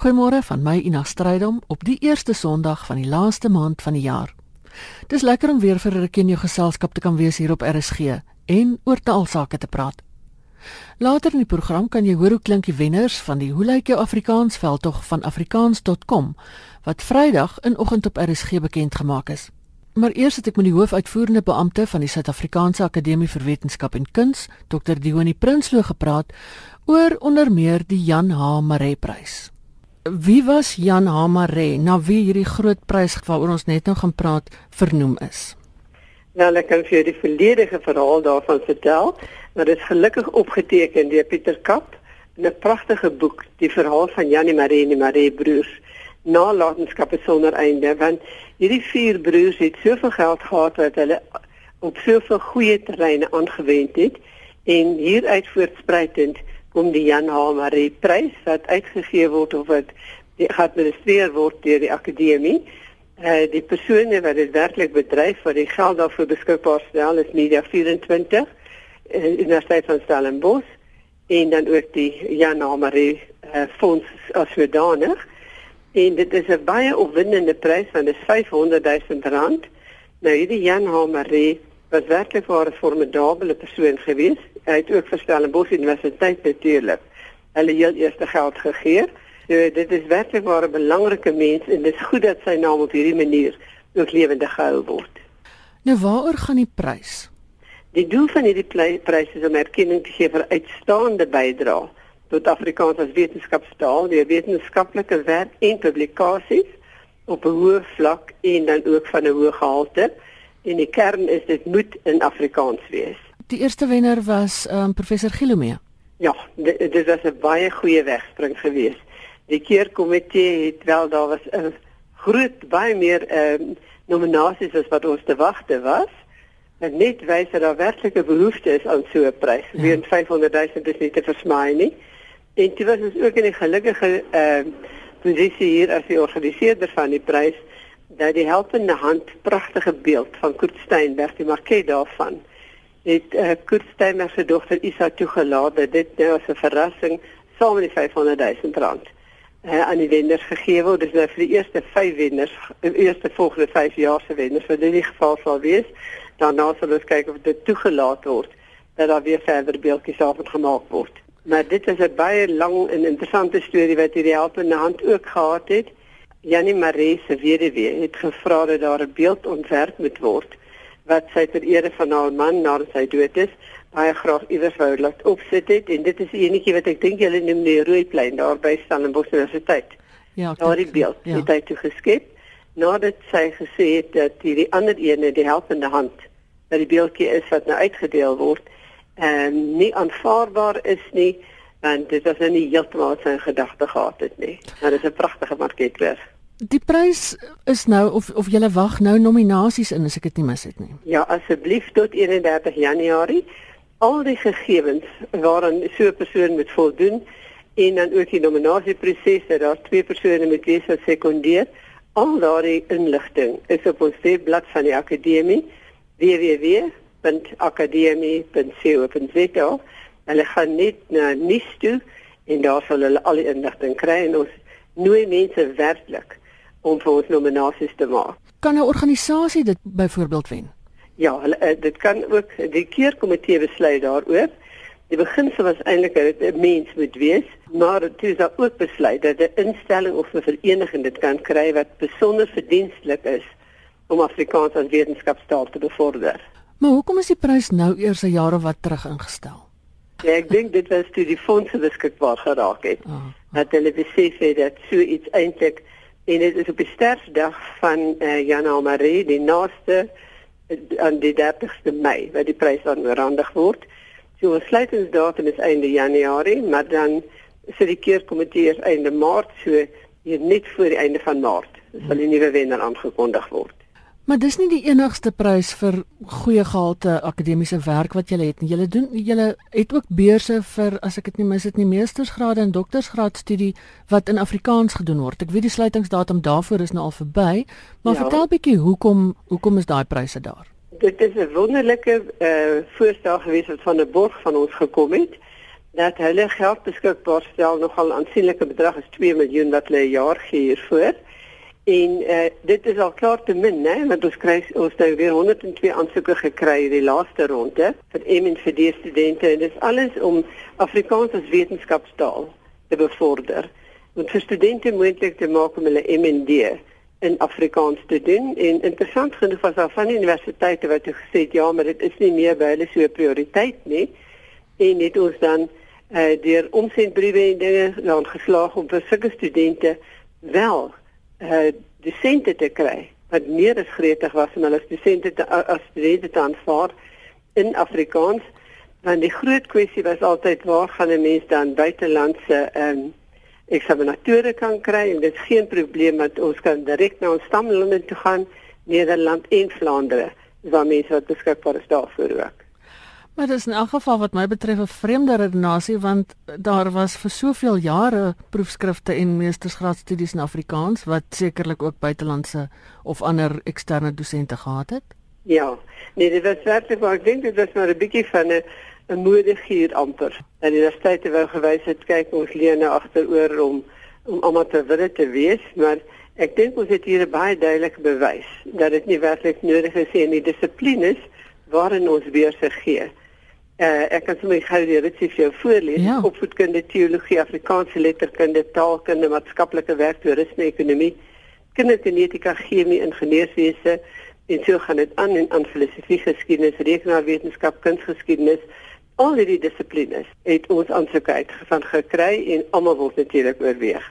Goeiemôre van my Ina Strydom op die eerste Sondag van die laaste maand van die jaar. Dis lekker om weer vir 'n rukkie in jou geselskap te kan wees hier op RSG en oor taalsake te praat. Later in die program kan jy hoor hoe klink die wenners van die Hoe lyk jou Afrikaans veldtog van afrikaans.com wat Vrydag in oggend op RSG bekend gemaak is. Maar eers het ek met die hoofuitvoerende beampte van die Suid-Afrikaanse Akademie vir Wetenskap en Kuns, Dr. Dionie Prinsloo gepraat oor onder meer die Jan H. Maree Prys. Wie was Jan H. Maree? Na wie hierdie groot prys waaroor ons net nou gaan praat vernoem is? Nou, ek kan vir die volledige verhaal daarvan vertel. Maar dit is gelukkig opgeteken deur Pieter Kap in 'n pragtige boek, die verhaal van Janie Maree en die Maree broers. Nalatenskappe sonder einde, want hierdie vier broers het soveel geld gehad dat hulle op soveel goeie terreine aangewend het en hieruit voortspruitend kom die Jan H. Maree prys wat uitgegee word of wat geadministreer word deur die akademie. Uh die persone wat dit werklik bedryf wat die geld daarvoor beskikbaar stel is Media 24 uh, Universiteit van Stellenbosch en dan ook die Jan H. Maree uh, fonds as sodanig. En dit is 'n baie opwindende prys van dis 500 000 rand. Nou hierdie Jan H. Maree was werklik 'n formidabele persoon geweest. Hy het ook vir Stellenbosch Universiteit natuurlik hulle heel eerste geld gegee. So dit is werklik 'n belangrike mens en dit is goed dat sy naam op hierdie manier ook lewendig gehou word. Nou waaroor gaan die prys? Die doel van hierdie prys is om erkenning te gee vir uitstaande bydrae tot Afrikaans as wetenskapstaal, die wetenskaplike werk en publikasies op 'n hoë vlak en dan ook van 'n hoë gehalte. En die kern is dit moet in Afrikaans wees. Die eerste wenner was um, professor Gilomee. Ja, dit, dit was 'n baie goeie wegspring geweest. Die keerkomitee het wel daar was 'n groot baie meer um, nominasies as wat ons te wagte was. En net wys dat daar werklik 'n behoefte is aan so 'n prys. Ja. Weer 500 000 is nie te versmaai nie. En dit was ons ook in 'n gelukkige ehm uh, posisie hier as die organiseerder van die prys dat die helpende hand pragtige beeld van Kurt Steinberg die market daarvan het uh, Kurt Steinberg se dogter Isa toegelaat dat dit nou as 'n verrassing saam met die 500 000 rand uh, aan die wenners gegee word. Dis nou vir die eerste 5 wenners, die eerste volgende 5 jaar se wenners wat in die geval sal wees. Daarna sal ons kyk of dit toegelaat word dat daar weer verder beeldjies af gemaak word. Maar dit is 'n baie lang en interessante storie wat hierdie helpende hand ook gehad het. Janie Maree se weduwee het gevra dat daar 'n beeld ontwerp moet word wat sy ter ere van haar man nadat sy dood is baie graag iewers wou laat opsit het en dit is enetjie wat ek dink julle noem die Rooiplein daar by Stellenbosch Universiteit. Ja, daardie beeld ja. het hy toe geskep nadat sy gesê het dat hierdie ander ene die helpende hand wat die beeldjie is wat nou uitgedeel word en nie aanvaarbaar is nie want dit was nou nie heeltemal sy gedagte gehad het nie. Maar dit is 'n pragtige market weer. Die prys is nou of of jy wag nou nominasies in as ek dit nie mis het nie. Ja, asseblief tot 31 Januarie al die gegevens waaraan so 'n persoon moet voldoen en dan ook die nominasieproses dat daar twee persone moet wees wat sekondeer. Al daardie inligting is op ons webblad van die akademie www www.akademie.co.za. Hulle gaan net na nuus toe en daar sal hulle al die inligting kry en ons nooi mense werklik om vir ons nominasies te maak. Kan 'n organisasie dit byvoorbeeld wen? Ja, hulle eh, dit kan ook die keerkomitee besluit daaroor. Die beginsel was eintlik dat 'n mens moet wees, maar dit is ook besluit dat 'n instelling of 'n vereniging dit kan kry wat besonder verdienstelik is om Afrikaans as wetenskapstaal te bevorder. Maar hoekom is die prys nou eers 'n jaar of wat terug ingestel? Ja, ek dink dit was toe die fondse beskikbaar geraak het. Oh, oh. Dat hulle besef het dat so iets eintlik en dit is op die sterfdag van uh, Jan Almarie, die naaste uh, aan die 30ste Mei wat die prys dan oorhandig word. So ons sluitingsdatum is einde Januarie, maar dan sê die keerkomitee einde Maart, so hier net voor die einde van Maart sal die nuwe wenner aangekondig word. Maar dis nie die enigste prys vir goeie gehalte akademiese werk wat jy het nie. Jy doen jy het ook beurse vir as ek dit nie mis het nie meestersgrade en doktorsgraadstudie wat in Afrikaans gedoen word. Ek weet die sluitingsdatum daarvoor is nou al verby, maar ja. vertel bietjie hoekom hoekom is daai pryse daar? Dit is 'n wonderlike uh voorstel gewees wat van 'n borg van ons gekom het dat hulle geld beskikbaar stel nogal aansienlike bedrag is 2 miljoen wat hulle 'n jaar gee hiervoor. En uh, dit is al klaar te min, né, want ons kry ons nou weer 102 aansoeke gekry in die laaste ronde vir MNVD studente. En dit is alles om Afrikaans as wetenskapstaal te bevorder. En vir studente moontlik te maak om hulle MND in Afrikaans te doen. En interessant genoeg was daar van universiteite wat het gesê ja, maar dit is nie meer by hulle so 'n prioriteit nie. En net ons dan uh, deur omsendbriewe en dinge dan geslaag om vir sulke studente wel uh, dosente te kry wat meer as gretig was om hulle dosente te as studente te aanvaar in Afrikaans want die groot kwessie was altyd waar gaan 'n mens dan buitelandse um, eksaminatore kan kry en dit is geen probleem dat ons kan direk na ons stamlande toe gaan Nederland en Vlaandere waar mense wat beskikbaar is daarvoor ook. Maar dit is in elk geval wat my betref 'n vreemde redenasie want daar was vir soveel jare proefskrifte en meestersgraadstudies in Afrikaans wat sekerlik ook buitelandse of ander eksterne dosente gehad het. Ja, nee, dit was werklik maar ek dink dit was maar 'n bietjie van 'n 'n moedigier amper. En die universiteite wou gewys het kyk ons leer nou agteroor om om te wil te wees, maar ek dink ons het hier 'n baie duidelike bewys dat dit nie werklik nodig is en die dissiplines waarin ons weer se gee. Uh, ek kan sommer gou die ritsie vir jou voorlees. Ja. Opvoedkunde, teologie, Afrikaanse letterkunde, taalkunde, maatskaplike werk, toerisme, ekonomie, kindergenetika, chemie, ingenieurswese en so gaan dit aan en aan filosofie, geskiedenis, rekenaarwetenskap, kunsgeskiedenis. Al hierdie dissiplines het ons aansoek uitgevang gekry en almal word natuurlik oorweeg.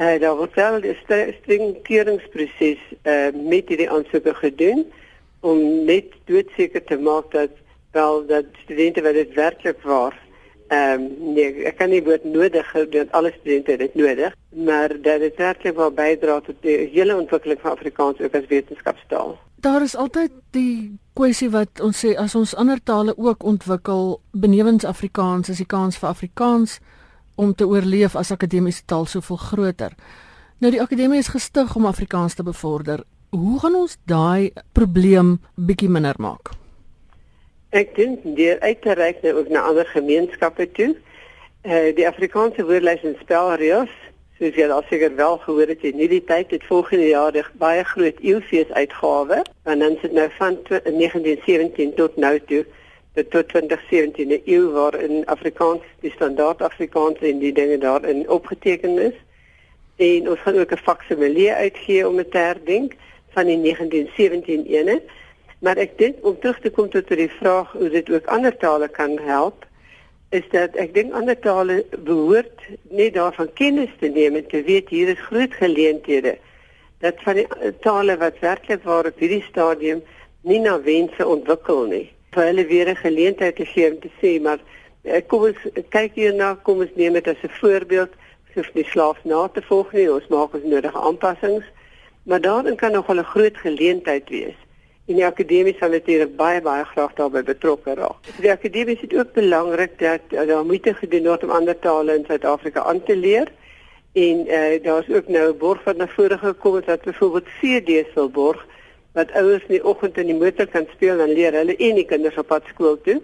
Uh, daar word wel 'n streng keuringsproses uh, met hierdie aansoeke gedoen om net doodseker te maak dat wel dat studente wat dit werklik waar ehm um, nee ek kan nie woord nodig hou dat alle studente dit nodig maar dat dit werklik wel bydra tot die hele ontwikkeling van Afrikaans ook as wetenskapstaal. Daar is altyd die kwessie wat ons sê as ons ander tale ook ontwikkel benewens Afrikaans is die kans vir Afrikaans om te oorleef as akademiese taal soveel groter. Nou die akademie is gestig om Afrikaans te bevorder. Hoe gaan ons daai probleem bietjie minder maak? Ek dink deur uit te reik nou ook na ander gemeenskappe toe. Eh uh, die Afrikaanse woordelys en spelreëls, soos jy al seker wel gehoor het in hierdie tyd het volgende jaar die baie groot eeufees uitgawe, want dan sit nou van 1917 tot nou toe tot 2017 'n eeu waar in Afrikaans die standaard Afrikaans en die dinge daarin opgeteken is. En ons gaan ook 'n faksimilie uitgee om dit te herdenk van die 1917 ene. Maar ek dink om terug te kom tot die vraag hoe dit ook ander tale kan help, is dat ek dink ander tale behoort net daarvan kennis te neem en te weet hier is groot geleenthede dat van die tale wat werklik waar op hierdie stadium nie na wense ontwikkel nie. Vir hulle weer 'n geleentheid te gee om te sê maar eh, kom ons kyk hierna, kom ons neem dit as 'n voorbeeld, soos die slaaf na te volg nie, ons maak ons nodige aanpassings, maar daarin kan nog 'n groot geleentheid wees en die akademie sal natuurlik baie baie graag daarbey betrokke raak. Die akademie is ook belangrik dat uh, daar moeite gedoen word om ander tale in Suid-Afrika aan te leer. En uh, daar's ook nou 'n borg wat na vore gekom het dat byvoorbeeld CD's wil borg wat ouers in die oggend in die motor kan speel en leer hulle en die kinders op pad skool toe.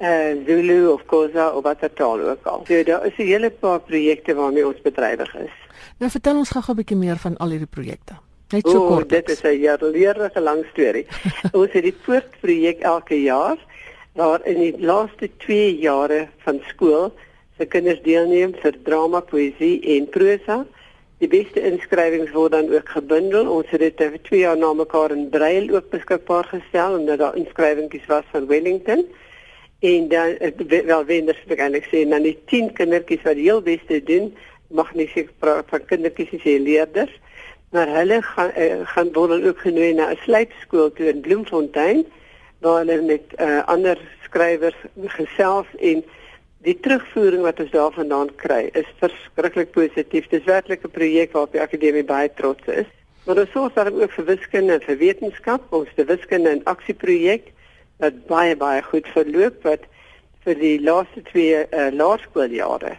Uh Zulu of Khoza of wat dit al ook al. So daar is 'n hele paar projekte waarmee ons bedrywig is. Nou vertel ons gou 'n bietjie meer van al hierdie projekte. Net so oh, kort. Dit is 'n jaarlikse lang storie. ons het die voortprojek elke jaar waar in die laaste 2 jare van skool se kinders deelneem vir drama, poësie en prosa. Die beste inskrywings word dan ook gebundel. Ons het dit vir 2 jaar na mekaar in Braille ook beskikbaar gestel omdat daar inskrywings was van Wellington. En dan wel wenders wil ek eintlik sê dan die 10 kindertjies wat die heel beste doen, mag nie seker praat van kindertjies jy leerders maar hulle gaan uh, gaan word ook genooi na 'n slypskool toe in Bloemfontein waar hulle met uh, ander skrywers gesels en die terugvoering wat ons daarvandaan kry is verskriklik positief. Dit is werklik 'n projek waarop die akademie baie trots is. Maar ons sorg dan ook vir wiskunde en vir wetenskap, ons die wiskunde en aksieprojek wat baie baie goed verloop wat vir die laaste twee uh, laerskooljare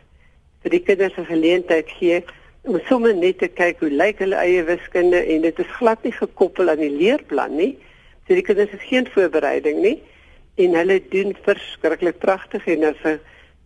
vir die kinders 'n geleentheid gee om sommer net te kyk hoe lyk hulle eie wiskunde en dit is glad nie gekoppel aan die leerplan nie. So die kinders het geen voorbereiding nie en hulle doen verskriklik pragtig en as 'n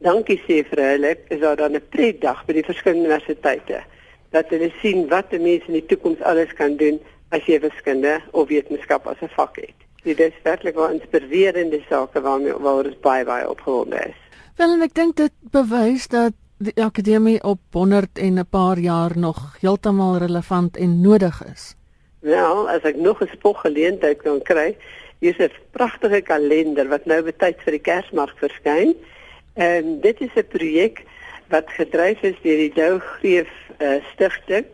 dankie sê vir hulle is daar dan 'n pretdag by die verskillende universiteite dat hulle sien wat 'n mens in die toekoms alles kan doen as jy wiskunde of wetenskap as 'n vak het. Dit is werklik wel inspirerende sake waarmee waar ons baie baie opgewonde is. Wel en ek dink dit bewys dat die akademie op 100 en 'n paar jaar nog heeltemal relevant en nodig is. Wel, as ek nog 'n spoggeleentheid kan kry, hier is 'n pragtige kalender wat nou betyds vir die Kersmark verskyn. En dit is 'n projek wat gedryf is deur die Dou Greef uh, Stichting.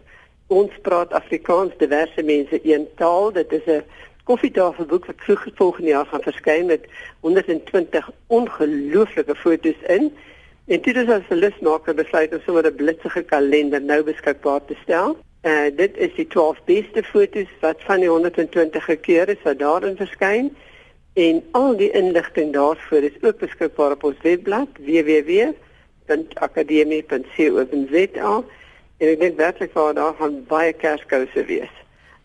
Ons praat Afrikaans diverse mense een taal. Dit is 'n koffietafelboek wat vroeg volgende jaar gaan verskyn met 120 ongelooflike foto's in. En dit is as 'n lusmaker besluit om sommer 'n blitsige kalender nou beskikbaar te stel. Uh dit is die 12 beste foto's wat van die 120 gekeer is wat daarin verskyn. En al die inligting daarvoor is ook beskikbaar op ons webblad www.akademie.co.za. En ek dink werklik waar daar gaan baie kerskouse wees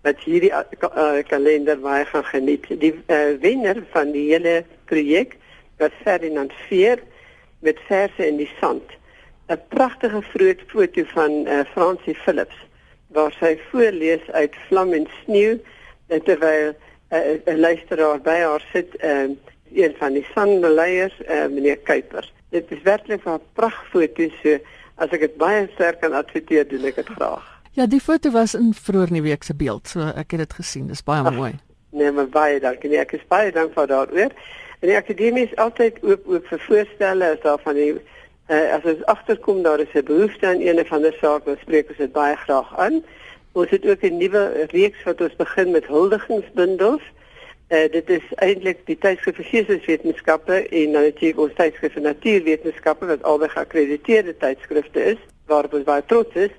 wat hierdie uh, kalender baie gaan geniet. Die uh, wenner van die hele projek was Ferdinand Veer met verse in die sand. 'n Pragtige groot foto van uh, Francie Philips waar sy voorlees uit Vlam en Sneeu terwyl 'n uh, luisteraar by haar sit, uh, een van die sandeleiers, uh, meneer Kuiper. Dit is werklik 'n pragtfoto so as ek dit baie sterk kan adverteer, doen ek dit graag. Ja, die foto was in vroeër in die week se beeld, so ek het dit gesien. Dis baie Ach, mooi. Nee, maar baie dankie. Nee, ek is baie dankbaar daaroor. En die akademie is altyd oop oop vir voorstelle as daar van die uh, as ons agterkom daar is 'n behoefte aan een of ander saak, dan spreek ons dit baie graag aan. Ons het ook 'n nuwe reeks wat ons begin met huldigingsbundels. Uh, dit is eintlik die tydskrif vir geesteswetenskappe en natuurlik ons tydskrif vir natuurwetenskappe wat albei geakkrediteerde tydskrifte is waarop ons baie trots is.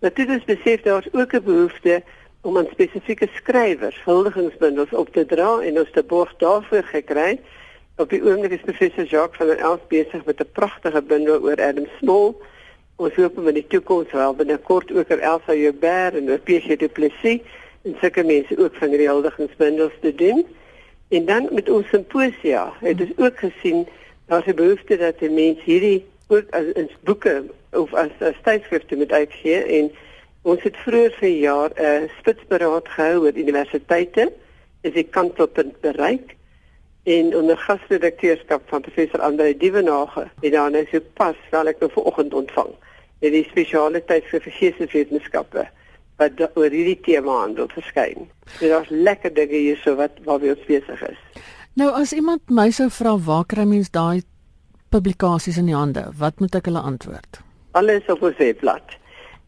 Natuurlik besef daar ook 'n behoefte om aan spesifieke skrywers huldigingsbundels op te dra en ons te borg daarvoor gekry. Op die oomblik is professor Jacques van der Elf besig met 'n pragtige bundel oor Adam Small. Ons hoop om in die toekoms wel binnekort ook oor Elsa Joubert en oor Pierre du Plessis en sulke mense ook van die huldigingsbundels te doen. En dan met ons simposia het ons ook gesien daar's 'n behoefte dat die mense hierdie ook as in boeke of as as tydskrifte moet uitgee en ons het vroeër vir jaar 'n uh, spitsberaad gehou oor universiteite is die kantelpunt bereik en onder gasredakteurskap van professor Andre Dievenage het dan nou so pas wel ek nou vanoggend ontvang in die spesiale tydskrif vir geesteswetenskappe wat oor hierdie tema handel verskyn. Dit is lekker dinge hier so wat waar ons besig is. Nou as iemand my sou vra waar kry mens daai publikasies in die hande? Wat moet ek hulle antwoord? Alles op ons webblad.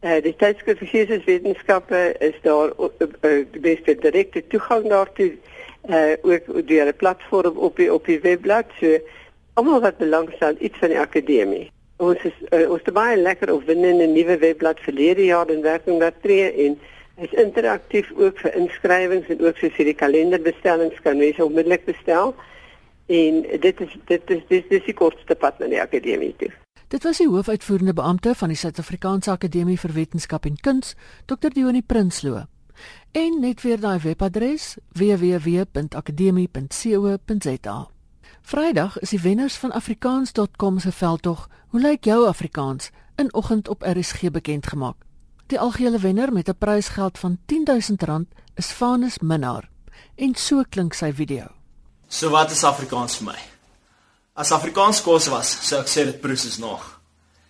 Eh uh, die tydskrif vir geesteswetenskappe is daar uh, uh, die beste direkte toegang daartoe. Uh, ook deur 'n platform op die op die webblad. So almal wat belangstel iets van die akademie. Ons is uh, ons het baie lekker of binne 'n nuwe webblad verlede jaar in werking wat tree en is interaktief ook vir inskrywings en ook soos hierdie kalenderbestellings kan mense onmiddellik bestel. En dit is dit is dis dis die kortste pad na die akademie toe. Dit was die hoofuitvoerende beampte van die Suid-Afrikaanse Akademie vir Wetenskap en Kuns, Dr. Dionie Prinsloo. En net weer daai webadres www.akademie.co.za. Vrydag is die wenners van afrikaans.com se veldtog. Hoe lyk jou Afrikaans in oggend op RSG bekend gemaak? Die algehele wenner met 'n prysgeld van R10000 is Vanus Minnar. En so klink sy video. So wat is Afrikaans vir my? As Afrikaans kos was, sou ek sê dit broes is nog.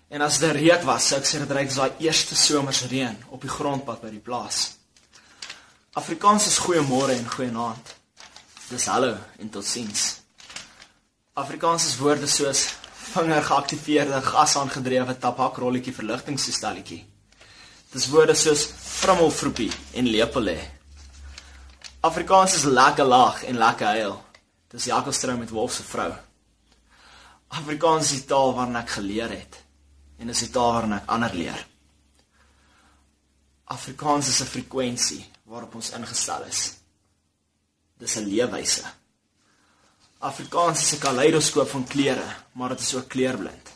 En as dit reuk was, sou ek sê dit reuk soos daai eerste somersreën op die grondpad by die plaas. Afrikaans is goeiemôre en goeienaand. Dis hallo en totsiens. Afrikaans is woorde soos vinger geaktiveerde gas aangedrewe tabakrolletjie verligtingstoestelletjie. Dis woorde soos frummelvroepie en lepelê. Afrikaans is lekker lag en lekker huil. Dis Jakob strou met Wolf se vrou. Afrikaans is die taal waarna ek geleer het en is die taal waarna ek ander leer. Afrikaans is 'n frekwensie waarop ons ingestel is. Dis 'n leefwyse. Afrikaans is 'n kaleidoskoop van kleure, maar dit is ook kleurblind.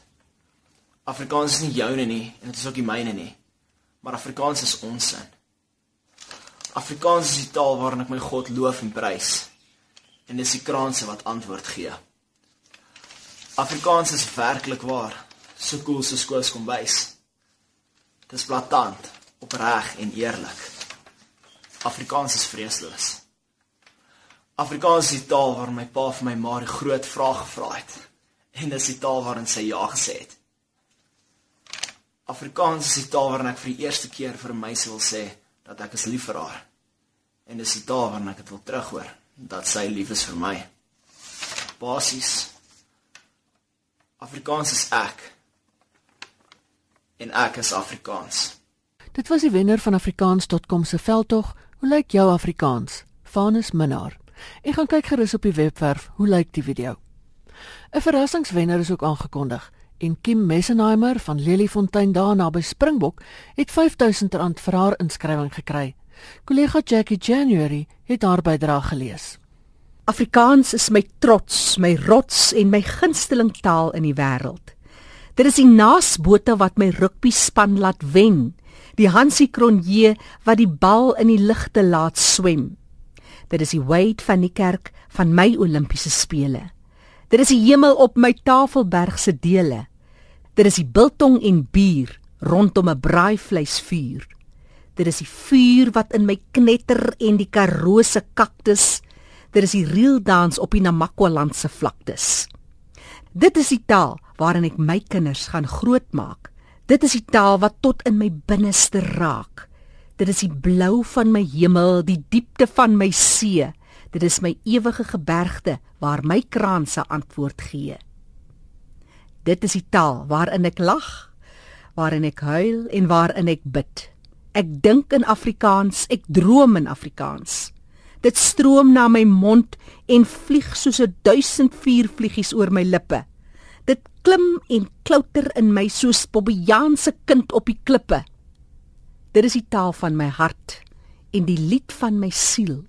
Afrikaans is nie joune nie en dit is ook nie myne nie, maar Afrikaans is ons sin. Afrikaans is die taal waarin ek my God loof en prys en dis die kraanse wat antwoord gee. Afrikaans is werklik waar, so cool so skoos kombuis. Dit is blaatant, opreg en eerlik. Afrikaans is vreesloos. Afrikaans is die taal waar my pa vir my ma die groot vraag gevra het en dis die taal waarin sy ja gesê het. Afrikaans is die taal waarin ek vir die eerste keer vir 'n meisie wil sê dat ek is lief vir haar. En dis die taal waarin ek dit wil terughoor dat sy lief is vir my. Basies Afrikaans is ek. En ek is Afrikaans. Dit was die wenner van afrikaans.com se veldtog. Hoe lyk jou Afrikaans? Vanus Minnar. Ek gaan kyk gerus op die webwerf. Hoe lyk die video? 'n Verrassingswenner is ook aangekondig en Kim Messenheimer van Lelyfontein daar naby Springbok het R5000 vir haar inskrywing gekry. Kollega Jackie January het haar bydrae gelees. Afrikaans is my trots, my rots en my gunsteling taal in die wêreld. Dit is die naasbote wat my rugby span laat wen, die Hansie Cronje wat die bal in die lugte laat swem. Dit is die Wade van die kerk van my Olimpiese spele. Dit is die hemel op my Tafelberg se dele. Dit is die biltong en bier rondom 'n braaivleisvuur. Dit is die vuur wat in my knetter en die Karoo se kaktus Dit is die real dans op die Namakwa-land se vlaktes. Dit is die taal waarin ek my kinders gaan grootmaak. Dit is die taal wat tot in my binneste raak. Dit is die blou van my hemel, die diepte van my see. Dit is my ewige gebergte waar my kraanse antwoord gee. Dit is die taal waarin ek lag, waarin ek huil en waarin ek bid. Ek dink in Afrikaans, ek droom in Afrikaans. Dit stroom na my mond en vlieg soos 'n duisend vuurvliegies oor my lippe. Klim en klouter in my soos Bobbejaan se kind op die klippe. Dit is die taal van my hart en die lied van my siel,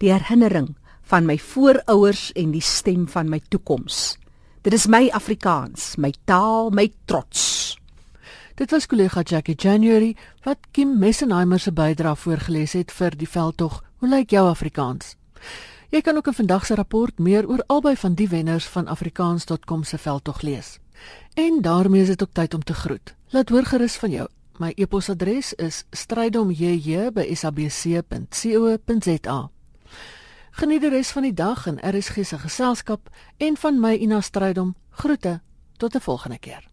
die herinnering van my voorouers en die stem van my toekoms. Dit is my Afrikaans, my taal, my trots. Dit was kollega Jackie January wat Kim Messenheimer se bydrae voorgeles het vir die veldtog Hoe lyk jou Afrikaans? Jy kan ook in vandag se rapport meer oor albei van die wenners van afrikaans.com se veldtog lees. En daarmee is dit ook tyd om te groet. Laat hoor gerus van jou. My e-posadres is strydomjj@sabc.co.za. Geniet die res van die dag in RSG se geselskap en van my Ina Strydom. Groete tot 'n volgende keer.